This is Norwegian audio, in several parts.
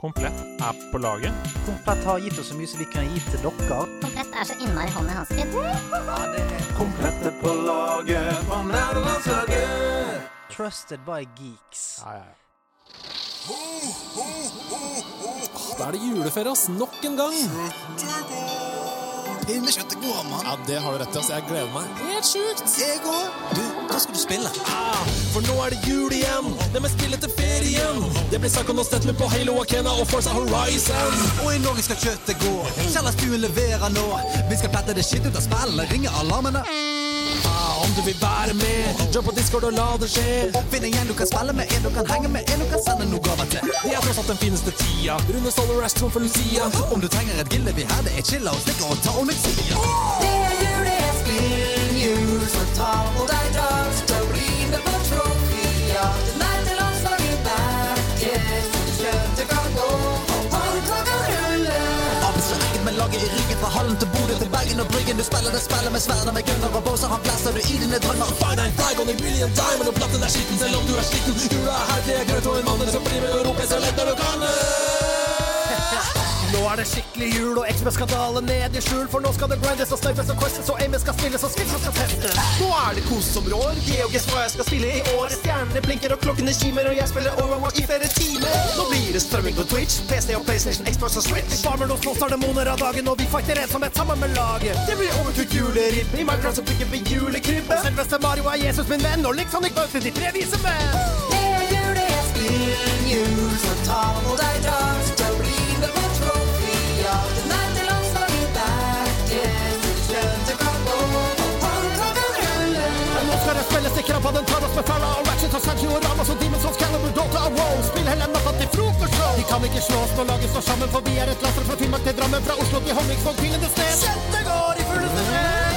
Komplett er på laget. Komplett har gitt oss så mye som vi kan gi til dere. Komplett er så innmari hånd i hanske. er på laget på nærlandslaget. Trusted by geeks. Ja, ja, ja. Da er det juleferie, ass. Nok en gang. Pinnekjøttet går, mann. Ja, det har du rett i. Altså. Jeg gleder meg. Helt sjukt. Jeg òg. Du, hva skal du spille? Ah, for nå er det jul igjen. Det med spillet til ferien. Det blir Psycho med på Halo Akena og Forza Horizon. Og i Norge skal kjøttet gå. Kjellerstuen leverer nå. Vi skal plette det skitt ut av spillet. ringe alarmene. Om du vil være med, jump på Discord og la det skje. Finn en gjeng du kan spille med, en du kan henge med, en du kan sende noe gaver til. Det er tross alt den fineste tida. Rune Solar Astron for Lucia. Om du trenger et gilde vi her, det er chilla og stikker og ta onyxia. Det er jul, det er sklin, jul, så ta på deg drakt. med på trofia. Fra Hallen til Bodø til Bergen og Bryggen. Du spiller det spillet med sverdet med gunner og båser. Han blæster du i dine drømmer. Find a flag on a million diamond Og platten er skitten selv om du er sliten Jula er herlig, er grøt og en mann som blir med roper så lett når du kan Nå er det skikkelig jul og XB-skandale ned i skjul, for nå skal det grindes og snipes og questes og Amy skal spilles og skills skal testes. Nå er det kos som rår. GeoGuess hva jeg skal spille i år. Stjernene blinker og klokkene kimer, og jeg spiller Overwatch i flere timer. Nå blir det strømming på Twitch, PC og PlayStation, Xbox og Switch. Farmer nå slåss demoner av dagen, og vi fighter ensomhet sammen med laget. Det blir overkult juleribbe i Minecraft, så bygger vi julekrybbe. Og selveste Mario er Jesus min venn, og Link Sonic til de tre vise menn. Det er jul, det er splin, jul, så ta på deg drakt. Spilles i krabba, den tar oss med fella og Ratchet har Sergio Ramos og Demons of Calibur, Dota og WoW. Spill hele natta til frokostshow. De kan ikke slå oss når laget står sammen, for vi er et laster fra Finnmark til Drammen, fra Oslo til Honningsvåg til Lindesnes. Kjente går i fulle sted.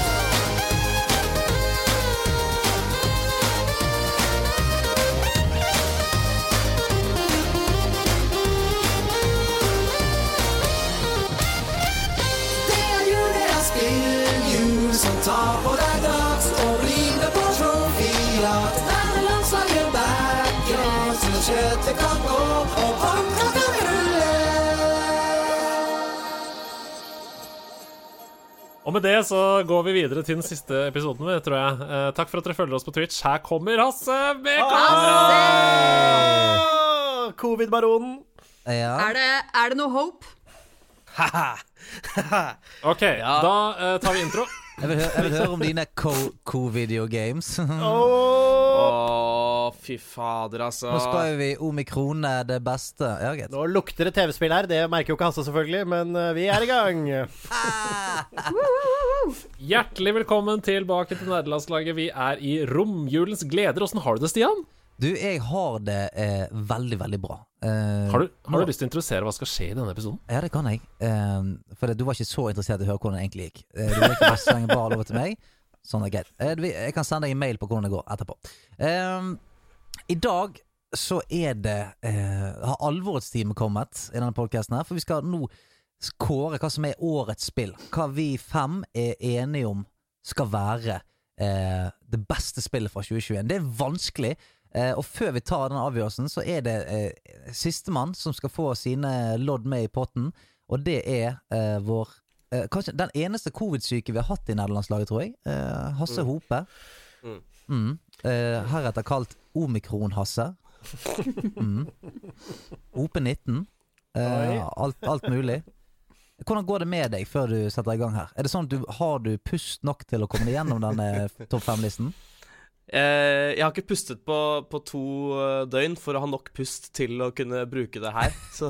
Og med det så går vi videre til den siste episoden, tror jeg. Eh, takk for at dere følger oss på Twitch. Her kommer Hasse med kamera! Covid-baronen. Ja. Er det, er det noe hope? OK, da eh, tar vi intro. Jeg vil, høre, jeg vil høre om dine co- co-video games. Å, fy fader, altså. Nå skal vi omikrone det beste. Ja, greit. Nå lukter det TV-spill her. Det merker jo ikke Hasse, selvfølgelig, men eh, vi er i gang. Hjertelig velkommen tilbake til nederlandslaget. Vi er i romjulens gleder. Åssen har du det, Stian? Du, jeg har det eh, veldig, veldig bra. Eh, Har du, har du lyst til å introdusere hva som skal skje i denne episoden? Ja, det kan jeg. Eh, for det, du var ikke så interessert i å høre hvordan det egentlig gikk. Eh, du vil ikke bare slenge ball over til meg. Sånn er greit. Eh, jeg kan sende deg en mail på hvordan det går etterpå. I dag så er det eh, Har alvorets time kommet i denne podkasten her? For vi skal nå kåre hva som er årets spill. Hva vi fem er enige om skal være eh, det beste spillet fra 2021. Det er vanskelig. Eh, og før vi tar den avgjørelsen, så er det eh, sistemann som skal få sine lodd med i potten. Og det er eh, vår eh, Kanskje den eneste covid-syke vi har hatt i nederlandslaget, tror jeg. Eh, Hasse Hope. Mm. Mm. Eh, heretter kalt Omikron-Hasse. Mm. OP19. Eh, alt, alt mulig. Hvordan går det med deg før du setter i gang her? Er det sånn at du Har du pust nok til å komme deg gjennom denne topp fem-listen? Eh, jeg har ikke pustet på, på to eh, døgn for å ha nok pust til å kunne bruke det her, så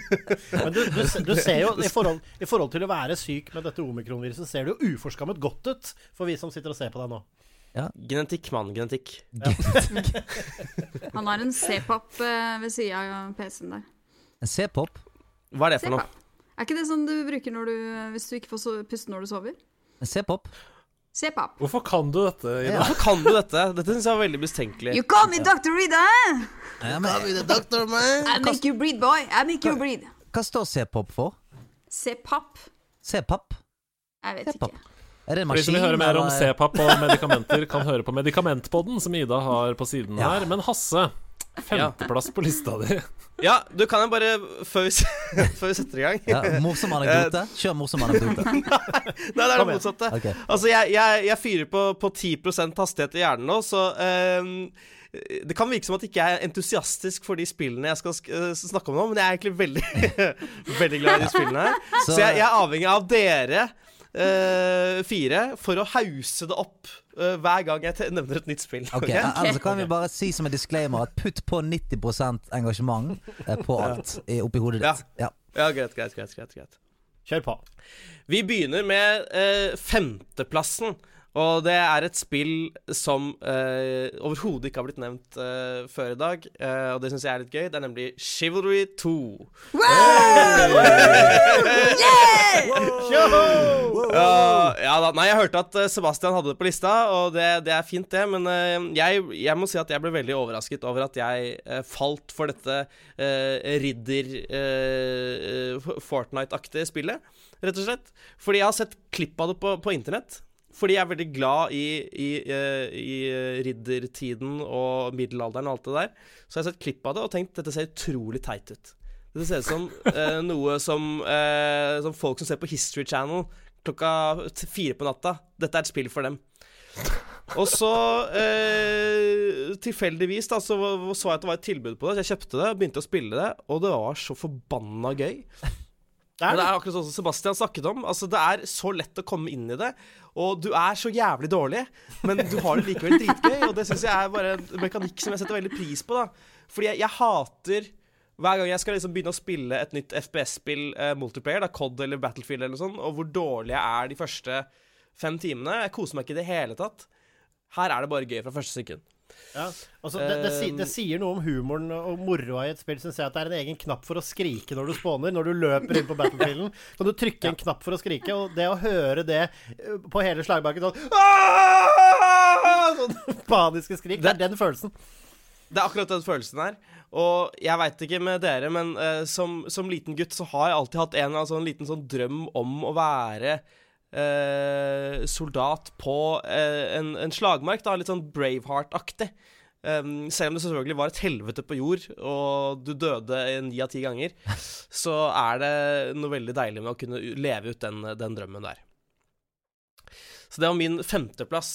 Men du, du, du ser jo, i forhold, i forhold til å være syk med dette omikronviruset, ser det jo uforskammet godt ut for vi som sitter og ser på deg nå. Genetikk, mann. Genetikk. Han har en C-pop eh, ved sida av PC-en der. En C-pop? Hva er det for noe? Er ikke det sånn du bruker når du, hvis du ikke får so puste når du sover? En C-pop? C-pop. Hvorfor kan du dette? Ida? Ja. Hvorfor kan du dette? Dette syns jeg var veldig mistenkelig. You call me Dr. Rida! Ja, men, I make you breathe, boy. I make you breathe. hva står C-pop for? C-pop. C-pop? Jeg vet ikke. Er det en maskin? Hvis vil høre mer om eller- C-pap og medikamenter, kan høre på Medikamentpodden, som Ida har på siden Ja. her. Men Hasse, Femteplass på lista di. Ja, du kan jo bare Før vi, før vi setter i gang Ja, morsom anekdote. Kjør morsom anekdote. Nei, det er det motsatte. Okay. Altså, jeg, jeg, jeg fyrer på, på 10% hastighet i hjernen nå, så um Det kan virke som at jeg ikke er entusiastisk for de spillene jeg skal eh, snakke om nå, men jeg er egentlig veldig, veldig glad i de spillene her. Så, jeg, jeg er avhengig av dere eh, fire for å hause det opp eh, hver gang jeg nevner et nytt spill. Ok, okay. Ellers kan vi bare si som en disclaimer at putt på 90 engasjement eh, på alt oppi hodet ditt. Ja. Ja, greit, greit, greit, greit, greit. Kjør på. Vi begynner med eh, femteplassen. Og det er et spill som uh, overhodet ikke har blitt nevnt uh, før i dag. uh, og det syns jeg er litt gøy. Det er nemlig Chivalry 2. Ja, ja da. Nei, jeg hørte at Sebastian hadde det på lista, og det, det er fint, det. Men jeg, jeg må si at jeg ble veldig overrasket over at jeg falt for dette uh, ridder eh, Fortnite-aktige spillet, rett og slett. Fordi jeg har sett klipp av det på, på internett. Fordi jeg er veldig glad i, i, eh, i eh, riddertiden og middelalderen og alt det der. Så jeg har sett klipp av det og tenkt dette ser utrolig teit ut. Dette ser ut som eh, noe som, eh, som folk som ser på History Channel klokka fire på natta. Dette er et spill for dem. Og så eh, tilfeldigvis da, så så jeg at det var et tilbud på det, så jeg kjøpte det, begynte å spille det, og det var så forbanna gøy. Men det er akkurat sånn som Sebastian snakket om. Altså, Det er så lett å komme inn i det. Og du er så jævlig dårlig, men du har det likevel dritgøy. Og det syns jeg er bare en mekanikk som jeg setter veldig pris på. da Fordi jeg, jeg hater hver gang jeg skal liksom begynne å spille et nytt FPS-spill, eh, multiplayer, da, COD eller Battlefield eller sånt, og hvor dårlig jeg er de første fem timene Jeg koser meg ikke i det hele tatt. Her er det bare gøy fra første sekund. Ja. Altså, det, det, det sier noe om humoren og moroa i et spill, syns jeg. At det er en egen knapp for å skrike når du spåner. Når du løper inn på battlefielden, kan du trykke en knapp for å skrike. Og det å høre det eh, på hele slagbakken sånn! Sånn paniske skrik. Det er den følelsen. Det er akkurat den følelsen her. Og jeg veit ikke med dere, men uh, som, som liten gutt så har jeg alltid hatt en eller annen sånn liten sånn drøm om å være eh, soldat på eh, en, en slagmark. da, Litt sånn Braveheart-aktig. Um, selv om det selvfølgelig var et helvete på jord, og du døde ni av ti ganger, så er det noe veldig deilig med å kunne leve ut den, den drømmen der. Så det var min femteplass.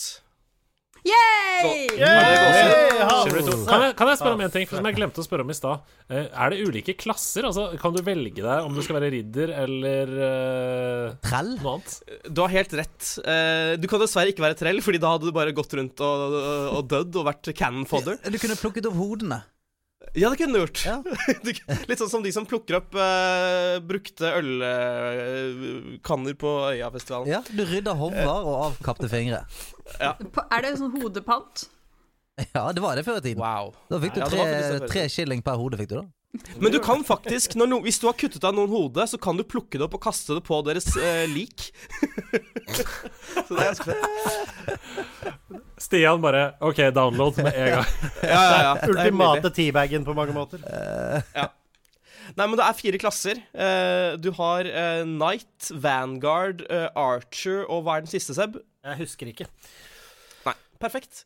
Yay! Chivalry 2. Kan jeg, kan jeg spørre om en ting, for som jeg glemte å spørre om i stad? Eh, er det ulike klasser? Altså, Kan du velge deg om du skal være ridder eller uh, Trell? noe annet? Du har helt rett. Eh, du kan dessverre ikke være trell, Fordi da hadde du bare gått rundt og, og dødd og vært cannon fodder. Du kunne plukket opp hodene. Ja, det kunne du gjort. Ja. Litt sånn som de som plukker opp uh, brukte ølkanner på Øyafestivalen. Ja, du rydda hoder og avkapte fingre. Pa- Er det sånn hodepant? Ja, det var det før i tiden. Wow. Da fikk du Ja, tre, ja, tre skilling per hode. fikk du da Men du kan faktisk, når no, hvis du har kuttet av noen hode, så kan du plukke det opp og kaste det på deres eh, lik. så det er ganske fett. Stian bare OK, download med en gang. Ja, ja, ja. Det er Ultimate teabagen på mange måter. Nei, men det er fire klasser. Uh, du har uh, Knight, Vanguard, eh, Archer og hva er den siste, Seb? Jeg husker ikke. Nei, perfekt.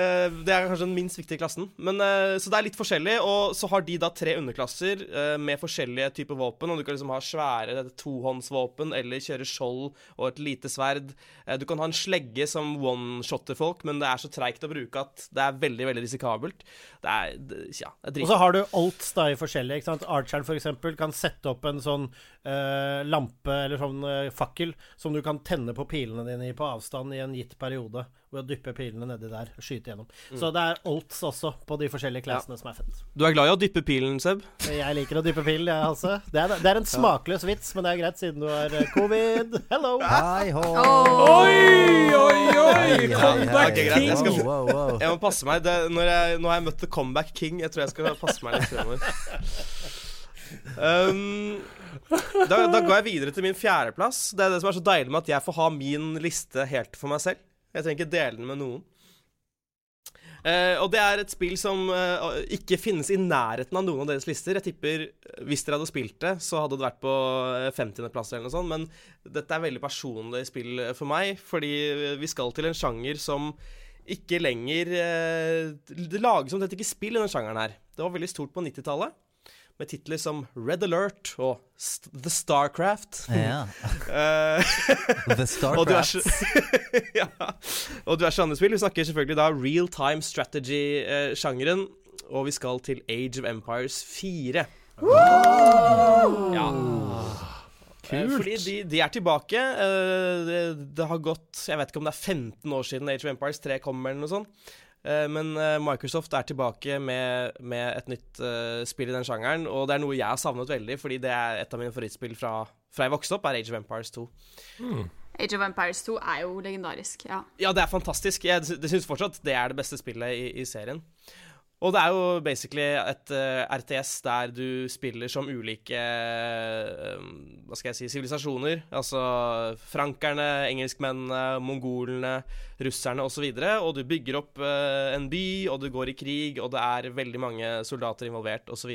Eh, det er kanskje den minst viktige klassen. Men, eh, så det er litt forskjellig. Og så har de da tre underklasser eh, med forskjellige typer våpen. Og du kan liksom ha svære tohåndsvåpen eller kjøre skjold og et lite sverd. Du kan ha en slegge som one-shotter folk, men det er så treigt å bruke at det er veldig veldig risikabelt. Det er, ja, det er Og så har du alt da i forskjellige. ikke sant? Archeren eksempel kan sette opp en sånn uh, lampe eller sånn uh, fakkel som du kan tenne på pilene dine i på avstand i en gitt periode. Ved å dyppe pilene nedi der og skyte gjennom. Så det er alts også på de forskjellige klassene som er fett. Du er glad i å dyppe pilen, Seb? Jeg liker å dyppe pilen, jeg, altså. Det er, det er en smakløs vits, men det er greit siden du har eh, covid. Hello! Hei hå. Oi, oi, oi! Comeback greit, jeg skal- king! Wow, wow, wow. Jeg må passe meg. Det, når jeg, nå har jeg møtt The Comeback King. Jeg tror jeg skal passe meg litt fremover. Um, da, da går jeg videre til min fjerdeplass. Det er det som er så deilig med at jeg får ha min liste helt for meg selv. Jeg trenger ikke dele den med noen. Uh, og det er et spill som uh, ikke finnes i nærheten av noen av deres lister. Jeg tipper eh, Hvis dere hadde spilt det, så hadde det vært på eh, 50.-plass eller noe sånt. Men dette er veldig personlig spill for meg, fordi vi skal til en sjanger som ikke lenger uh, Det lages omtrent ikke spill i den sjangeren her. Det var veldig stort på 90-tallet. Med titler som Red Alert og St The Starcraft. Ja. The The og diverse, ja, og diverse andre spill. Vi snakker selvfølgelig da real time strategy-sjangeren. Og vi skal til Age of Empires 4. Ja. Kult. Fordi de, de er tilbake. Eh, det, det har gått Jeg vet ikke om det er 15 år siden Age of Empires 3 kom, eller noe sånt. Eh, Men eh, Microsoft er tilbake med, med et nytt uh, spill i den sjangeren. Og det er noe jeg har savnet veldig, fordi det er et av mine favorittspill fra, fra jeg vokste opp, er Age of Empires 2. Age of Empires 2 er jo legendarisk. Ja. Ja, det er fantastisk. Jeg det syns fortsatt det er det beste spillet i, i serien. Og det er jo basically et uh, RTS der du spiller som ulike uh, Hva skal jeg si sivilisasjoner. Altså frankerne, engelskmennene, mongolene, russerne osv. Og, så og du bygger opp uh, en by, og du går i krig, og det er veldig mange soldater involvert osv.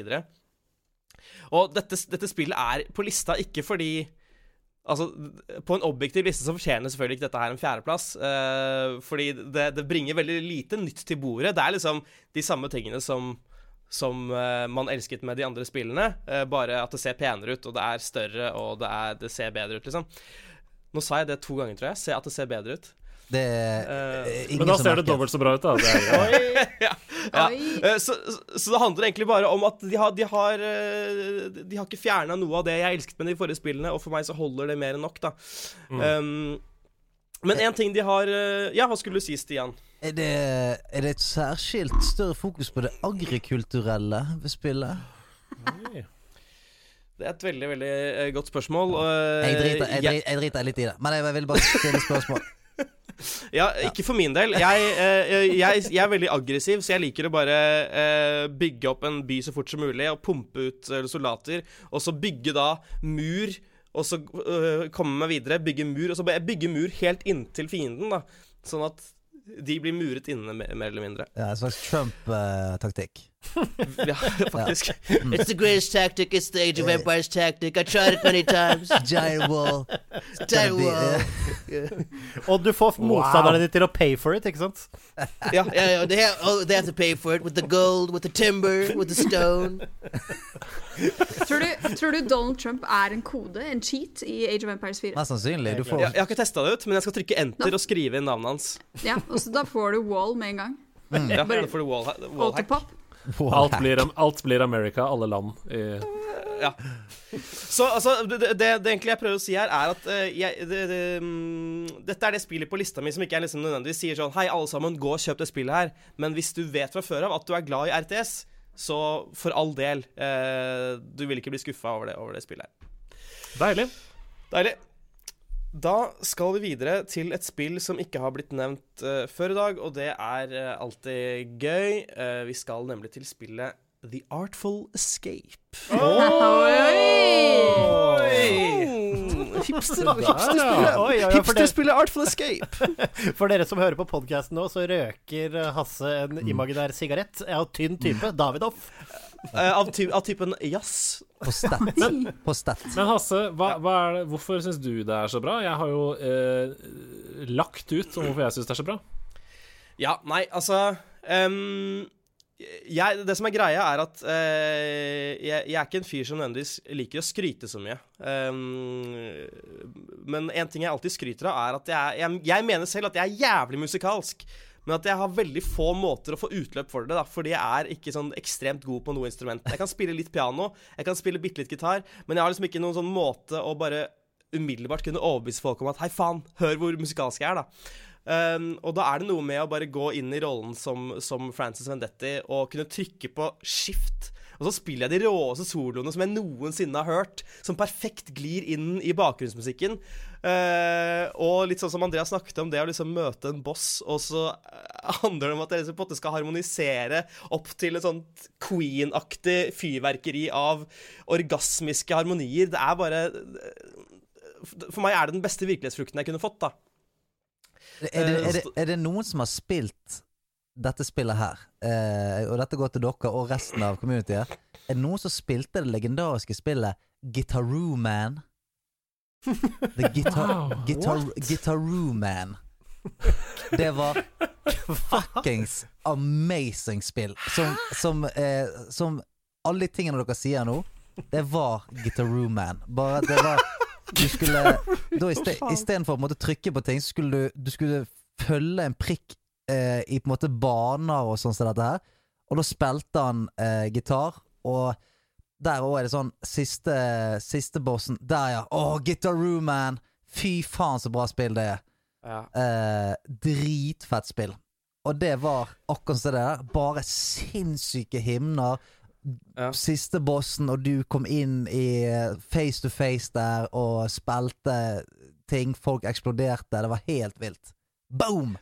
Og dette, dette spillet er på lista ikke fordi Altså, På en objektiv liste så fortjener selvfølgelig ikke dette her en fjerdeplass. eh, fordi det, det bringer veldig lite nytt til bordet. Det er liksom de samme tingene som, som eh, man elsket med de andre spillene. eh, bare at det ser penere ut, og det er større, og det, er, det ser bedre ut, liksom. Nå sa jeg det to ganger, tror jeg. Se at det ser bedre ut. Det er Eh, ingen Men da ser det dobbelt så bra ut, da. Det er, ja. Ja. Oi. Eh, Så, så- det handler egentlig bare om at de har, de har, eh, de har ikke fjerna noe av det jeg elsket med de forrige spillene, og for meg så holder det mer enn nok, da. Um, men en ting de har eh, Ja, hva skulle du si, Stian? Er det, er det et særskilt større fokus på det agrikulturelle ved spillet? Det er et veldig, veldig godt spørsmål. Jeg driter, jeg- driter, jeg driter litt i det, men jeg vil bare stille spørsmål. Ja, ikke for min del. Jeg, eh, jeg, jeg er veldig aggressiv, så jeg liker å bare eh, bygge opp en by så fort som mulig og pumpe ut eh, soldater, og så bygge da mur. Og så eh, komme meg videre, bygge mur, og så bare bygge mur helt inntil fienden. da Sånn at de blir muret inne, mer eller mindre. Ja, en slags Trump-taktikk. Ja, faktisk. It's the greatest tactic. It's the Age of Empires tactic. I tried it many times. Giant wall. Giant wall. Og du får motstanderne dine til å pay for it, ikke sant? Ja, ja, ja. they have, oh, they have to pay for it with the gold, with the timber, with the stone. Tror, du, tror du Donald Trump er en kode, en cheat, i Age of Empires 4? Mest sannsynlig. Du får jeg, jeg har ikke testa det ut, men jeg skal trykke enter og skrive inn navnet hans. Ja, og så Da får du wall med en gang. Ja, da får du wall, wall hack. Autopop. Alt, blir, alt blir America, alle land. I, Ja. Så altså, det, det, det egentlig jeg prøver å si her, er at uh, jeg, det, det, mm, dette er det spillet på lista mi som ikke er liksom nødvendigvis sier sånn Hei, alle sammen, gå og kjøp det spillet her. Men hvis du vet fra før av at du er glad i RTS, så for all del. uh, du vil ikke bli skuffa over, over det spillet her. deilig. Deilig. Da skal vi videre til et spill som ikke har blitt nevnt uh, før i dag, og det er uh, alltid gøy. Uh, vi skal nemlig til spillet The Artful Escape. Hipster, hipsterspillet. ja. oi, oi, for, Artful Escape. for dere som hører på podkasten nå, så røker Hasse en imaginær sigarett Ja, tynn type. Davidoff. Eh, av, ty av typen jazz. på stett. På stat. Men Hasse, hva, hva er det, hvorfor syns du det er så bra? Jeg har jo eh, lagt ut om hvorfor jeg syns det er så bra. Ja, nei, altså um, jeg, Det som er greia, er at uh, jeg, jeg er ikke en fyr som nødvendigvis liker å skryte så mye. Um, men en ting jeg alltid skryter av, er at jeg, jeg, jeg mener selv at jeg er jævlig musikalsk. Men at jeg har veldig få måter å få utløp for det, da, fordi jeg er ikke sånn ekstremt god på noe instrument. Jeg kan spille litt piano, jeg kan spille bitte litt gitar, men jeg har liksom ikke noen sånn måte å bare umiddelbart kunne overbevise folk om at hei, faen, hør hvor musikalsk jeg er, da. Um, og da er det noe med å bare gå inn i rollen som, som Francis Vendetti og kunne trykke på skift. Og så spiller jeg de råeste soloene som jeg noensinne har hørt, som perfekt glir inn i bakgrunnsmusikken. Uh, og litt sånn som Andreas snakket om, det å liksom møte en boss, og så uh, handler det om at jeg liksom på en måte skal harmonisere opp til et sånt Queen-aktig fyrverkeri av orgasmiske harmonier. Det er bare For meg er det den beste virkelighetsfrukten jeg kunne fått, da. Er det, er, det, er det noen som har spilt dette spillet her, eh, og dette går til dere og resten av communityet, er det noen som spilte det legendariske spillet Guitaroo Man? The Guitar, Wow, guitar, Guitaroo Man. Det var fuckings amazing spill. Som, som, eh, som alle de tingene dere sier nå, det var Guitaroo Man. Bare det var Du skulle da Istedenfor å måtte trykke på ting, så skulle du, du skulle følge en prikk eh, i på en måte baner og sånn som dette her. Og da spilte han eh, gitar, og der òg er det sånn Siste, siste bossen Der, ja. Å, Guitar Room Man! Fy faen, så bra spill det er. Ja. Eh, dritfett spill. Og det var akkurat som det der. Bare sinnssyke himner. Ja. Siste bossen, og du kom inn i eh, face to face der og spilte ting. Folk eksploderte. Det var helt vilt. Boom!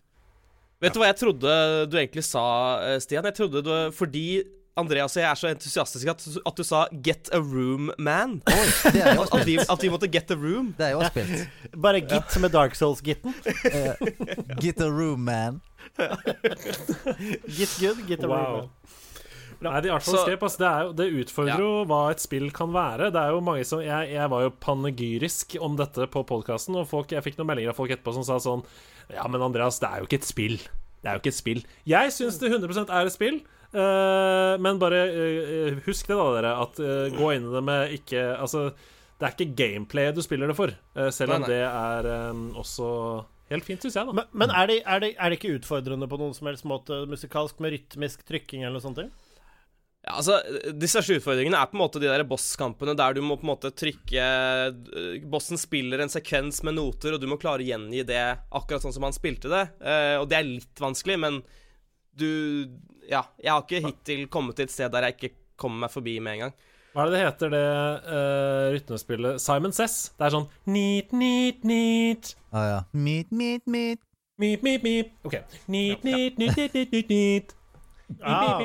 Vet du hva jeg trodde du egentlig sa, eh, Stian? Jeg trodde du Fordi Andreas og jeg er så entusiastiske at, at du sa 'get a room, man'. Oi, det er jo At, vi, spilt. at vi måtte get a room. Det er jo også spilt. Bare git med Dark Souls-gitten. Uh, Get a room, man. Git good, get a Wow. room. Nei, det, i hvert fall Så- skrev, altså, det, er jo, det utfordrer Ja. jo hva et spill kan være. Det er jo mange som Jeg, jeg var jo panegyrisk om dette på podkasten, og folk, jeg fikk noen meldinger av folk etterpå som sa sånn Ja, men Andreas, det er jo ikke et spill. Det er jo ikke et spill. Jeg syns det 100% er et spill. Uh, men bare uh, husk det, da, dere, at uh, gå inn i det med ikke Altså, det er ikke gameplayet du spiller det for, selv om Nei, nei. det er um, også helt fint, syns jeg, da. Men, men er, det, er, det, er det ikke utfordrende på noen som helst måte musikalsk med rytmisk trykking eller noe sånt? Ja, altså, De største utfordringene er på en måte de der bosskampene der du må på en måte trykke eh, Bossen spiller en sekvens med noter, og du må klare å gjengi det akkurat sånn som han spilte det. Uh, og det er litt vanskelig, men du Ja, jeg har ikke hittil kommet til et sted der jeg ikke kommer meg forbi med en gang. Hva er det det heter, det uh, rytmespillet? Simon Cess? Det er sånn neat, neat, neat. Ah, ja. Meet, meet, meet. Meet, meet, meet. OK. Neat, neat, neat, neat, neat, neat, neat. Ah.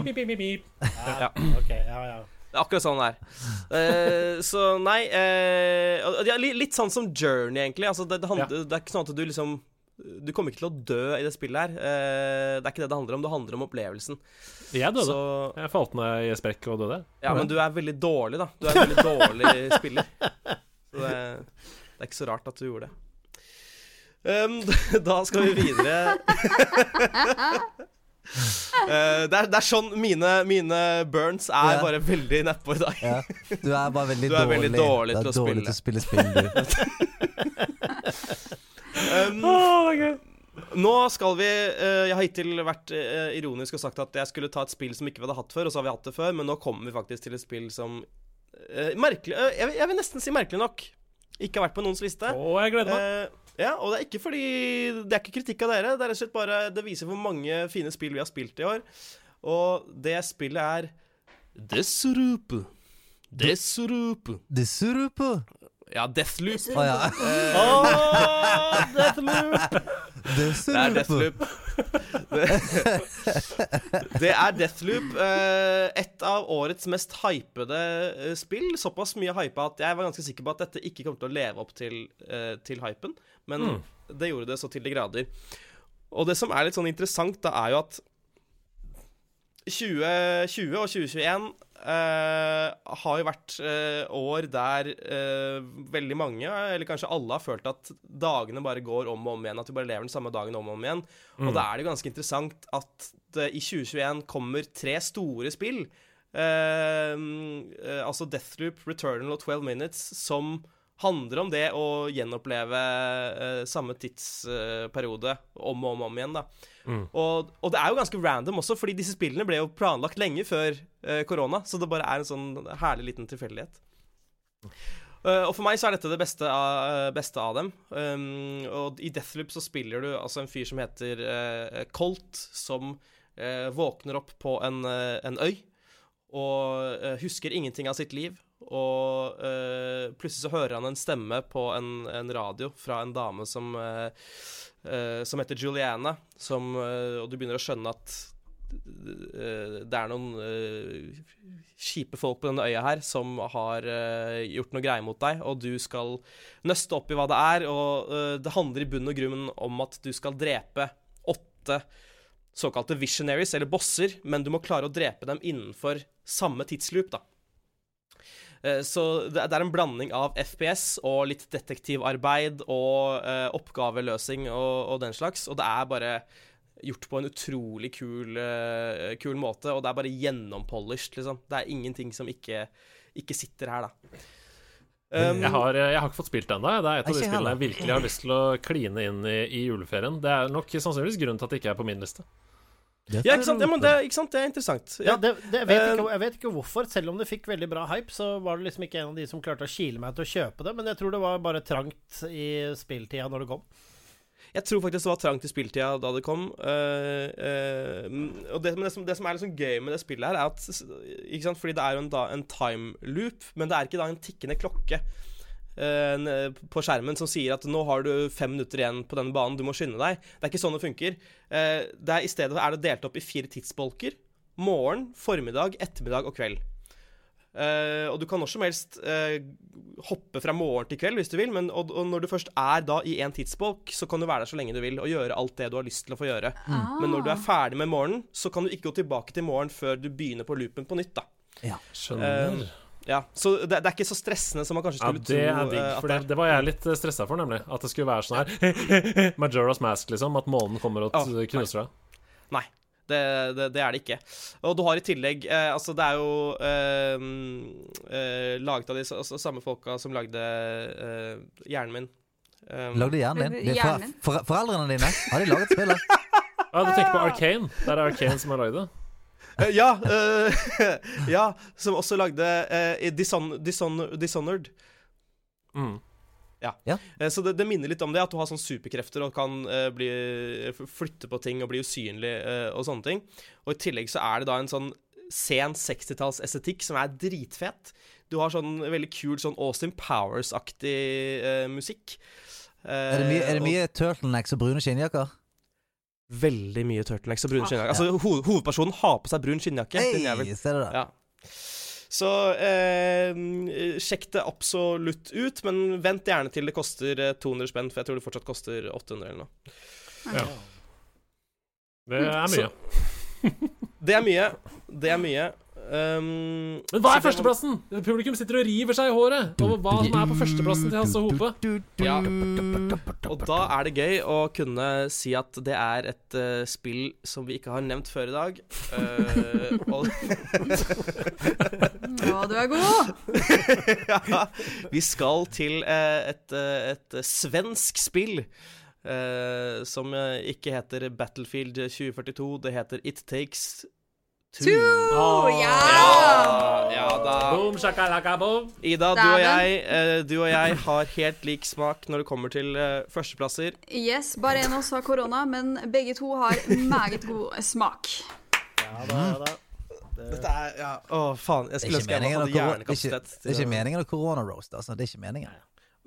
Ja. Ja, ja. Det er akkurat sånn det er. Uh, så nei uh, er li- Litt sånn som Journey, egentlig. Altså, det, det, handler, det er ikke sånn at du liksom Du kommer ikke til å dø i det spillet her. Uh, det er ikke det det handler om. Det handler om opplevelsen. Jeg døde. Så Jeg falt ned i sprekk og døde. Ja, men du er veldig dårlig, da. Du er en veldig dårlig spiller. Så det, det er ikke så rart at du gjorde det. Um, da skal vi videre. Eh, det, er, det er sånn mine, mine burns er Ja. bare veldig nedpå i dag. Ja. Du er bare veldig Du er dårlig. veldig dårlig Du er til å dårlig til å spille spill. Um, oh, nå skal vi eh, Jeg har hittil vært eh, ironisk og sagt at jeg skulle ta et spill som ikke vi hadde hatt før, og så har vi hatt det før, men nå kommer vi faktisk til et spill som merkelig jeg, vil- jeg vil nesten si merkelig nok ikke har vært på noens liste. Å, jeg gleder meg. Ja, og det er ikke fordi Det er ikke kritikk av dere. Det er rett og slett bare Det viser hvor mange fine spill vi har spilt i år. Og det spillet er Desurup. Desurup. Desurupo. Ja, Deathloop. Å ja. Åh, Deathloop! Det er Deathloop. Det er Deathloop. eh, Et av årets mest hypede eh, spill. Såpass mye hypa at jeg var ganske sikker på at dette ikke kommer til å leve opp til, eh, til hypen. Men det gjorde det så til de grader. Og det som er litt sånn interessant, da, er jo at 2020 og 2021 eh, har jo vært eh, år der eh, veldig mange, eller kanskje alle, har følt at dagene bare går om og om igjen. At vi bare lever den samme dagen om og om igjen. Og da er det ganske interessant at det i 2021 kommer tre store spill. eh, eh, altså Deathloop, Returnal og 12 Minutes, som handler om det å gjenoppleve eh, samme tidsperiode om og om, om igjen. da. Og, og det er jo ganske random også, fordi disse spillene ble jo planlagt lenge før eh, korona, så det bare er en sånn herlig liten tilfeldighet. Uh, og for meg så er dette det beste av, beste av dem. Um, og i Deathloop så spiller du altså en fyr som heter uh, Colt, som uh, våkner opp på en, eh, en øy og eh, husker ingenting av sitt liv. Og uh, plutselig så hører han en stemme på en, en radio fra en dame som, uh, uh, som heter Juliana, som, og du begynner å skjønne at det er noen kjipe folk på denne øya her som har gjort noe greier mot deg, og du skal nøste opp i hva det er. Og det handler i bunn og grunn om at du skal drepe åtte såkalte visionaries, eller bosser, men du må klare å drepe dem innenfor samme tidsloop, da. Eh, Så det, er en blanding av FPS og litt detektivarbeid og eh, oppgaveløsing og, og den slags. Og det er bare gjort på en utrolig kul, eh, kul måte, og det er bare gjennompolished, liksom. Det er ingenting som ikke, ikke sitter her, da. Um, jeg, har, jeg har ikke fått spilt det ennå. Det er et av de spillene jeg virkelig har lyst til å kline inn i, i juleferien. Det er nok sannsynligvis grunnen til at det ikke er på min liste. Ja, ikke sant? Ja, men det, ikke sant? det er interessant. Ja, det, det, jeg, vet Eh, ikke, jeg vet ikke hvorfor. Selv om det fikk veldig bra hype, så var det liksom ikke en av de som klarte å kile meg til å kjøpe det. Men jeg tror det var bare trangt i spilltida når det kom. Jeg tror faktisk det var trangt i spilltida da det kom. Uh, eh, mm, og det, men det, som, det som er liksom gøy med det spillet her, er at ikke sant? Fordi det er jo en, da, en time loop, men det er ikke da en tikkende klokke eh, på skjermen som sier at nå har du fem minutter igjen på denne banen, du må skynde deg. Det er ikke sånn det funker. Eh, det er, I stedet er det delt opp i fire tidsbolker. Morgen, formiddag, ettermiddag og kveld. Eh, og du kan når som helst eh, hoppe fra morgen til kveld hvis du vil, men og, og når du først er da i en tidsbolk, så kan du være der så lenge du vil og gjøre alt det du har lyst til å få gjøre. Men når du er ferdig med morgenen, så kan du ikke gå tilbake til morgen før du begynner på loopen på nytt, da. Skjønner. Eh, ja, Så det, det er ikke så stressende som man kanskje skulle tro. Ja, det er digg. eh, For det, det var jeg litt stressa for, nemlig. At det skulle være sånn her Majora's Mask, liksom. At månen kommer og oh, knuser deg. Nei. Det, det, det er det ikke. Og du har i tillegg eh, Altså, det er jo eh, eh, laget av de altså, samme folka som lagde eh, hjernen min. Um, Lagde hjernen din? Det er Hjernen for, for, foreldrene dine? Har de laget spillet? Ja, du tenker på Arcane? Der er Arcane som har lagd det. Eh, ja, uh, ja, som også lagde uh, Dishon, Dishon, Dishonored. Mm. Ja. Ja. Eh, Så det, det minner litt om det, at du har sånn superkrefter og kan uh, bli, flytte på ting og bli usynlig uh, og sånne ting. Og i tillegg så er det da en sånn sen 60-talls-estetikk som er dritfet. Du har sånn veldig kul sånn Austin Powers-aktig uh, musikk. Eh, Er det mye, er det mye turtlenecks og brune skinnjakker? Veldig mye turtlenecks og brune skinnjakker. Altså, ho hovedpersonen har på seg brun skinnjakke. Hey. Ser du det? Ja. Så eh, sjekk det absolutt ut, men vent gjerne til det koster eh, 200 spenn, for jeg tror det fortsatt koster 800 eller noe. Ja. Det er mye. Det er mye. Det er mye. Um, Men hva er førsteplassen? Publikum sitter og river seg i håret over hva som er på førsteplassen til Hasse Hope. Ja. Og da er det gøy å kunne si at det er et uh, spill som vi ikke har nevnt før i dag. Uh, og Ja, du er god! ja, vi skal til uh, et, et svensk spill. eh, som ikke heter Battlefield 2042, det heter It Takes Two. Two! Ja! Ja, ja da. Boom, shakalaka, boom. Ida, du og, jeg, eh, du og jeg har helt lik smak når det kommer til eh, førsteplasser. Yes, bare en av oss har korona, men begge to har meget god smak. Ja, da, da. Dette er ja. Å, faen. Jeg Det skulle ønske jeg hadde det er hjernekapasitet. det er ikke meningen å korona-roast, altså. Det er ikke meningen.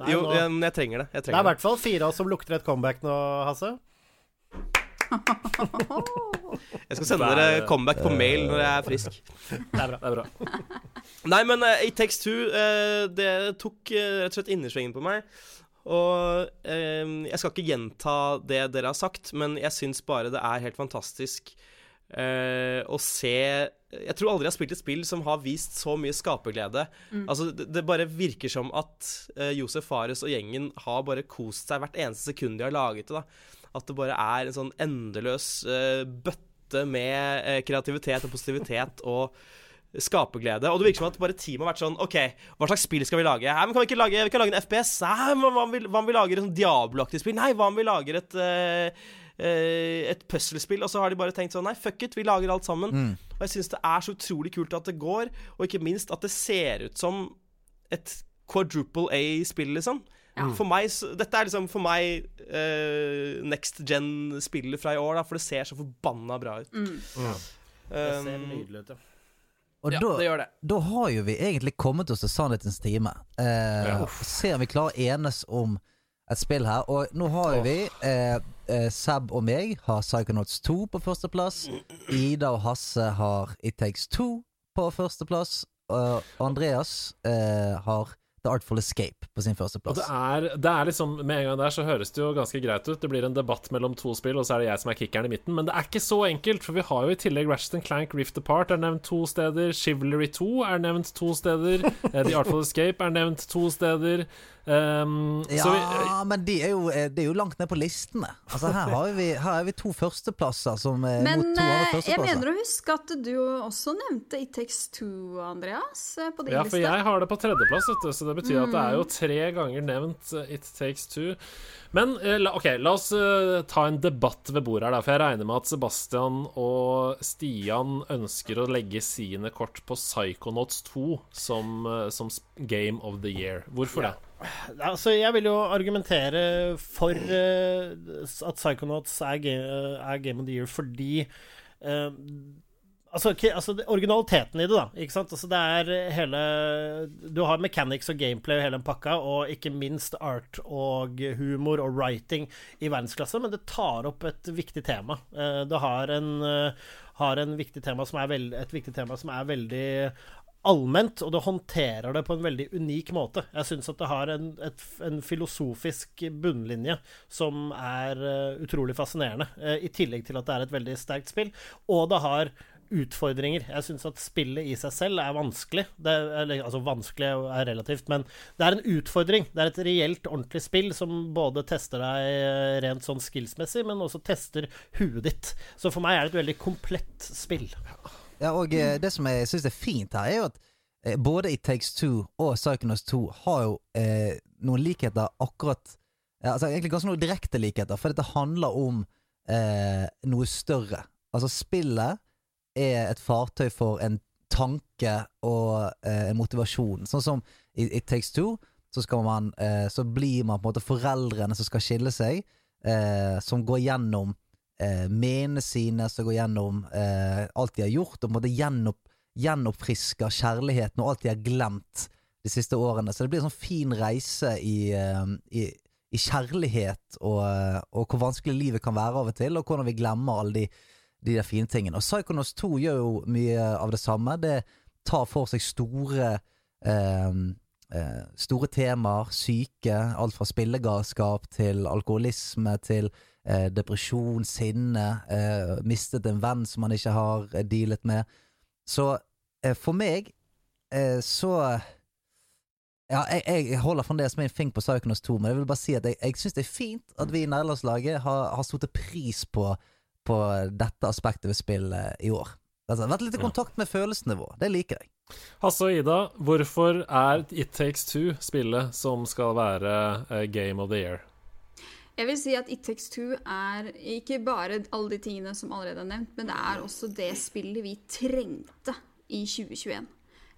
Nei, Jo, nå, men jeg trenger det. Jeg det er i hvert fall fire av oss som lukter et comeback nå, Hasse. Jeg skal sende er- dere comeback på mail når jeg er frisk. Det er bra. Det er bra. Nei, men uh, It Takes Two, uh, det tok uh, rett og slett innersvingen på meg. Og eh, jeg skal ikke gjenta det dere har sagt, men jeg syns bare det er helt fantastisk eh, å se Jeg tror aldri jeg har spilt et spill som har vist så mye skaperglede. Altså, det, det bare virker som at eh, Josef Fares og gjengen har bare kost seg hvert eneste sekund de har laget det. da At det bare er en sånn endeløs uh, bøtte med uh, kreativitet og positivitet og skaperglede. Og det virker som at bare teamet har vært sånn OK, hva slags spill skal vi lage? Nei, men kan vi ikke lage, vi kan lage en FPS? Nei, men hva om vi, hva om vi lager et sånn Diablo-aktig spill? Nei, hva om vi lager et eh, et puslespill? Og så har de bare tenkt sånn Nei, fuck it, vi lager alt sammen. Og jeg syns det er så utrolig kult at det går, og ikke minst at det ser ut som et quadruple A-spill, liksom. For meg, så- Dette er liksom for meg uh, next gen-spillet fra i år, da, for det ser så forbanna bra ut. Det ser Um, nydelig ut, ja. Og ja, da, det gjør det. da har jo vi egentlig kommet oss til sannhetens time. Uh, Ja. Se om vi klarer å enes om et spill her. Og nå har jo vi uh, uh, Seb og meg har Psychonauts 2 på førsteplass. Ida og Hasse har It Takes 2 på førsteplass. Og Andreas eh, har The Artful Escape på sin førsteplass. det er, det er liksom Med en gang der så høres det jo ganske greit ut. Det blir en debatt mellom to spill, og så er det jeg som er kickeren i midten. Men det er ikke så enkelt, for vi har jo i tillegg Ratchet Clank Rift Apart er nevnt to steder. Chivalry 2 er nevnt to steder. eh, The Artful Escape er nevnt to steder. Um, Ja, så vi, men de er jo, eh, det er jo langt ned på listene. Altså Her har vi, her har vi to førsteplasser som er Men mot to andre eh, jeg mener å huske at du også nevnte It Takes Two, Andreas, eh, på din ja, for liste. jeg har det på tredjeplass, vet du, så det betyr at det er jo Mm. tre ganger nevnt eh, It Takes Two. Men eh, OK, la oss eh, ta en debatt ved bordet her, da. For jeg regner med at Sebastian og Stian ønsker å legge sine kort på Psychonauts 2 som, eh, som Game of the Year. Hvorfor det? Altså, jeg vil jo argumentere for uh, at Psychonauts er, ga- er Game of the Year fordi uh, Altså, altså originaliteten i det, da. Ikke sant? Altså, det er hele Du har mechanics og gameplay og hele den pakka, og ikke minst art og humor og writing i verdensklasse, men det tar opp et viktig tema. Eh, Det har en, eh, har en viktig tema som er veld, et viktig tema som er veldig allment, og det håndterer det på en veldig unik måte. Jeg syns at det har en, et, en filosofisk bunnlinje som er uh, utrolig fascinerende, uh, i tillegg til at det er et veldig sterkt spill. Og det har utfordringer. Jeg syns at spillet i seg selv er vanskelig. Er, altså vanskelig er relativt, men det er en utfordring. Det er et reelt, ordentlig spill som både tester deg eh, rent sånn skillsmessig, men også tester huet ditt. Så for meg er det et veldig komplett spill. Ja, og eh, det som jeg syns er fint her, er jo at eh, både It Takes Two og Psychonauts 2 har jo eh, noen likheter akkurat ja, Altså egentlig ganske noen direkte likheter, for dette handler om eh, noe større. Altså, spillet er et fartøy for en tanke og eh, en motivasjon. Sånn som i It Takes Two, så, man, eh, så blir man på en måte foreldrene som skal skille seg, eh, som går gjennom eh, menene sine, som går gjennom eh, alt de har gjort, og på en måte gjenopp, gjenoppfrisker kjærligheten og alt de har glemt de siste årene. Så det blir en sånn fin reise i, eh, i, i kjærlighet og, eh, og hvor vanskelig livet kan være av og til, og hvordan vi glemmer alle de, de der fine tingene. Og Psychonauts 2 gjør jo mye av det samme. Det tar for seg store eh, eh, store temaer, syke, alt fra spillegalskap til alkoholisme til eh, depresjon, sinne, eh, mistet en venn som man ikke har eh, dealet med. Så eh, for meg eh, så ja, jeg, jeg holder fremdeles min fing på Psychonauts 2, men jeg vil bare si at jeg, jeg syns det er fint at vi i nederlandslaget har, har satt pris på, på dette aspektet ved spillet i år. Altså, vært litt i kontakt med følelsesnivå. Det liker jeg. Hasse og Ida, hvorfor er It Takes Two spillet som skal være Game of the Year? Jeg vil si at It Takes Two er ikke bare alle de tingene som allerede er nevnt, men det er også det spillet vi trengte i 2021.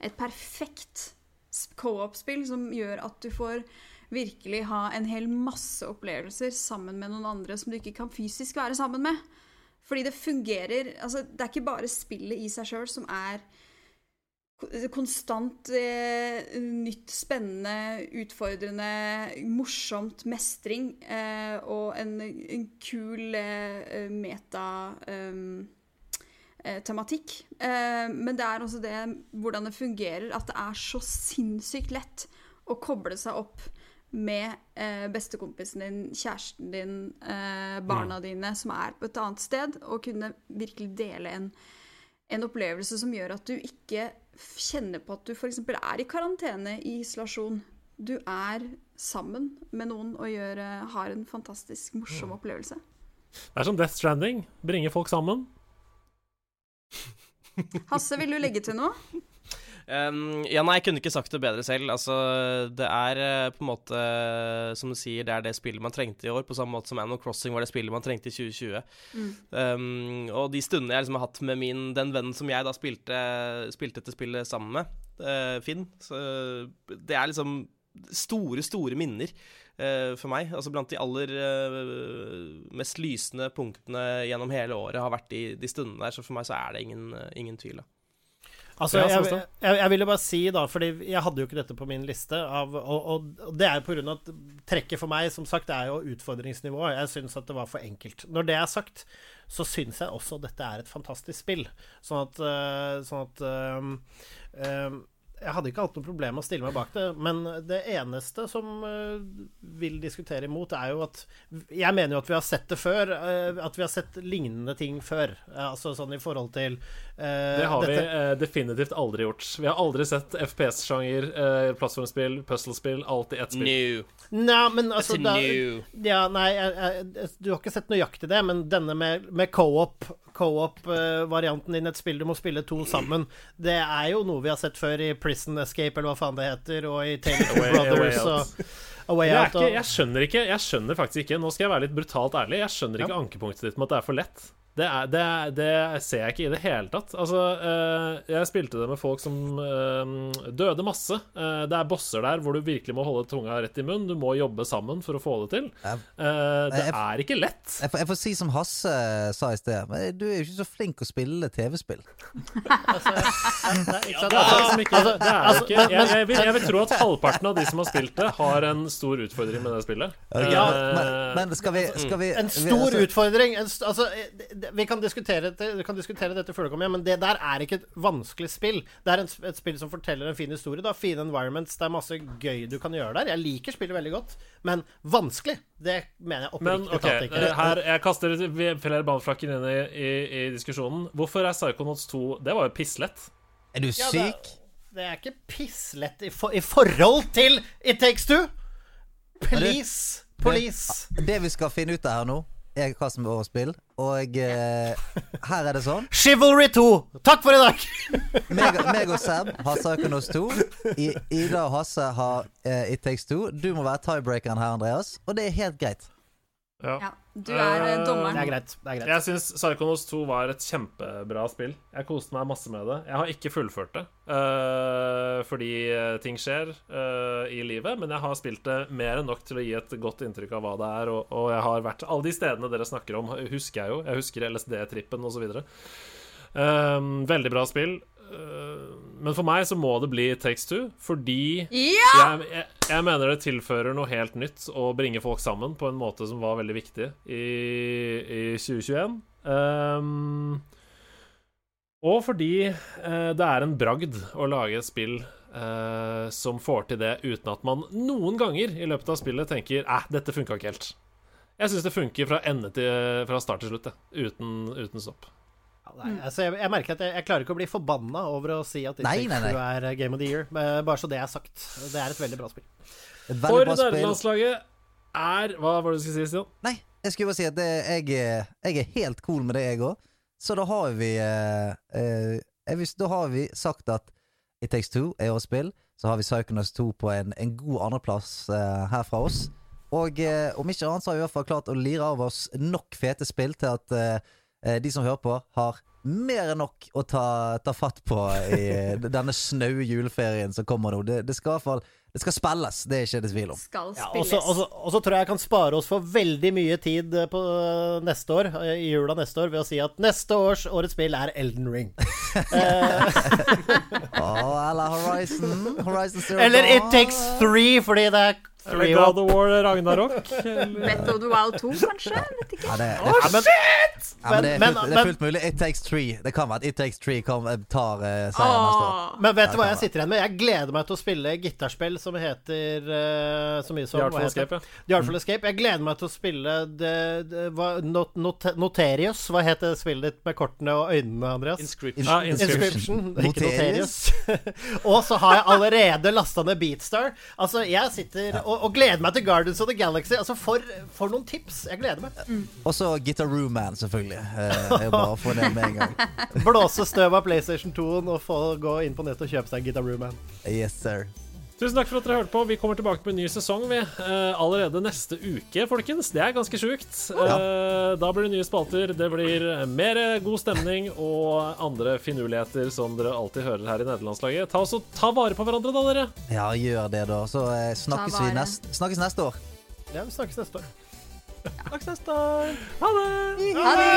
Et perfekt co-op-spill som gjør at du får virkelig ha en hel masse opplevelser sammen med noen andre som du ikke kan fysisk være sammen med. Fordi det fungerer altså Det er ikke bare spillet i seg sjøl som er konstant eh, nytt, spennende, utfordrende, morsomt mestring eh, og en, en kul eh, meta eh, eh, tematikk. Eh, men det er også det hvordan det fungerer, at det er så sinnssykt lett å koble seg opp med eh, bestekompisen din, kjæresten din, eh, barna dine som er på et annet sted, og kunne virkelig dele en, en opplevelse som gjør at du ikke kjenner på at du f.eks. er i karantene, i isolasjon. Du er sammen med noen og gjør, eh, har en fantastisk morsom opplevelse. Det er som Death Stranding. Bringer folk sammen. Hasse, vil du legge til noe? Um, ja, nei, jeg kunne ikke sagt det bedre selv. Altså, det er eh, på en måte, som du sier, det er det spillet man trengte i år, på samme måte som Animal Crossing var det spillet man trengte i 2020. Um, og de stundene jeg liksom har hatt med min, den vennen som jeg da spilte, spilte dette spillet sammen med, uh, Finn, så det er liksom store, store minner eh, for meg. Altså blant de aller uh, mest lysende punktene gjennom hele året har vært de, de stundene der, så for meg så er det ingen, uh, ingen tvil, da. Altså, jeg, jeg, jeg ville bare si, da, fordi jeg hadde jo ikke dette på min liste, av, og, og, og det er jo på grunn av at trekket for meg, som sagt, er jo utfordringsnivået. Jeg syns at det var for enkelt. Når det er sagt, så syns jeg også dette er et fantastisk spill. Sånn at, øh, sånn at um, øhm, jeg hadde ikke hatt noe problem med å stille meg bak det, men det eneste som eh, vil diskutere imot, er jo at Jeg mener jo at vi har sett det før. eh, at vi har sett lignende ting før. Eh, altså sånn i forhold til uh, Det har vi dette- eh, definitivt aldri gjort. Vi har aldri sett FPS-sjanger, uh, plattformspill, puzzlespill, alt i ett spill. New. Nei, men altså new. Ja, nei, jeg, jeg, du har ikke sett nøyaktig det, men denne med, med co-op Co-op-varianten din, i et spill du må spille to sammen, det er jo noe vi har sett før i Prison Escape, eller hva faen det heter, og i Taylor Brothers. Away- Away Out. ikke, jeg skjønner ikke Jeg skjønner faktisk ikke Nå skal jeg være litt brutalt ærlig. Jeg skjønner ikke ankepunktet ditt med at det er for lett. Det, er, det, er, det ser jeg ikke i det hele tatt. Altså, eh, jeg spilte det med folk som eh, døde masse. Eh, det er bosser der hvor du virkelig må holde tunga rett i munnen. Du må jobbe sammen for å få det til. Eh, det jeg- er ikke lett. Jeg får, jeg får si som Hasse sa i sted, men du er jo ikke så flink å spille TV-spill. altså, Altså, altså, altså, jeg, jeg, vil, tro at halvparten av de som har spilt det, har en stor utfordring med det spillet. Ja, Eh, men, men skal vi, skal vi En vi- stor altså- utfordring. En st altså, vi, kan diskutere det, vi kan diskutere dette før det kommer hjem, men det der er ikke et vanskelig spill. Det er en, et spill som forteller en fin historie. Du har fine environments, det er masse gøy du kan gjøre der. Jeg liker spillet veldig godt, men vanskelig, det mener jeg Men oppriktig ok, talt ikke. eh, her, jeg kaster flere ballflakker inn i, i, i diskusjonen. Hvorfor er Psychonauts 2 Det var jo pisslett. Er du Ja, det, det er ikke pisslett i, for, i forhold til It Takes Two. Please. Police. Det, det vi skal finne ut av her nå, er hva som er årets spill. Og eh, her er det sånn. Chivalry 2. Takk for i dag! Meg, meg og Seb har saken hos 2. I, Ida og Hasse har eh, It Takes Two. Du må være tiebreakeren her, Andreas. Og det er helt greit. Ja. Ja, du er eh, dommeren. Det er greit. Det er greit. Jeg syns Psychonos 2 var et kjempebra spill. Jeg koste meg masse med det. Jeg har ikke fullført det, uh, fordi eh, ting skjer uh, i livet, men jeg har spilt det mer enn nok til å gi et godt inntrykk av hva det er, og, og jeg har vært Alle de stedene dere snakker om, husker jeg jo. Jeg husker LSD-trippen osv. Uh, veldig bra spill. Eh, men for meg så må det bli Takes Two, fordi Ja! jeg, jeg, jeg mener det tilfører noe helt nytt å bringe folk sammen på en måte som var veldig viktig i, i 2021. Um, og fordi uh, det er en bragd å lage et spill uh, som får til det uten at man noen ganger i løpet av spillet tenker Æh, dette funka ikke helt. Jeg syns det funker fra ende til Fra start til slutt. Uten, uten stopp. Nei, altså jeg, jeg merker at jeg, jeg klarer ikke å bli forbanna over å si at. Two er eh, Game of the Year. Men Bare så det er sagt. Det er et veldig bra spill. Veldig For nærlandslaget er Hva var det du skulle si, Stian? Nei, jeg skulle bare si at det, jeg, er- jeg er helt cool med det, jeg òg. Så da har vi eh, eh, Da har vi sagt at It Takes Two er årets spill. Så har vi Psychonauts 2 på en, en god andreplass eh, her fra oss. Og eh, om ikke annet så har vi i hvert fall klart å lire av oss nok fete spill til at eh, eh, de som hører på, har mer enn nok å ta, ta fatt på i denne snaue juleferien som kommer nå. Det, det skal i hvert fall Det skal spilles, det er ikke det tvil om. Skal Ja, og så- tror jeg jeg kan spare oss for veldig mye tid eh, på eh, neste år, eh, i jula neste år, ved å si at neste års årets spill er Elden Ring. oh, eller Horizon. Horizon Zero Eller It Takes Three, fordi det er three God of War Ragnarok? Breath of the Wild 2, kanskje? Vet ikke. Ja, det, Ja, men, Ja, men det, er Men- fullt, det er fullt mulig. It Takes Three. Det kan være at It Takes Three kom, tar uh, seieren neste år. Men vet du hva jeg sitter igjen med? Jeg gleder meg til å spille gitarspill som heter uh, så mye som The Artful? Escape, ja. The Artful Escape. Jeg gleder meg til å spille det, det, hva, not, not, Noterius. Hva heter spillet ditt med kortene og øynene, Andreas? Inscription. Ah, Inscription. Inscription, ikke Noterius. Og så har jeg allerede lasta ned Beatstar. Altså, jeg sitter og, og gleder meg til Guardians of the Galaxy. Altså, for, for noen tips! Jeg gleder meg. Og så Guitar Room Man, selvfølgelig. Eh, jeg bare får det med en gang. Blåse støv av PlayStation 2-en og få gå inn på nettet og kjøpe seg en Guitar Room Man. Yes, sir. Tusen takk for at dere hørte på. Vi kommer tilbake med en ny sesong vi, eh, allerede neste uke, folkens. Det er ganske sjukt. Ja. da blir det nye spalter. Det blir mer god stemning og andre finurligheter som dere alltid hører her i nederlandslaget. Ta, også, ta vare på hverandre, da, dere. Ja, gjør det, da. Så eh, snakkes vi nest, snakkes neste år. Ja, vi snakkes neste år. Takk, søster. Ha det. Ha det.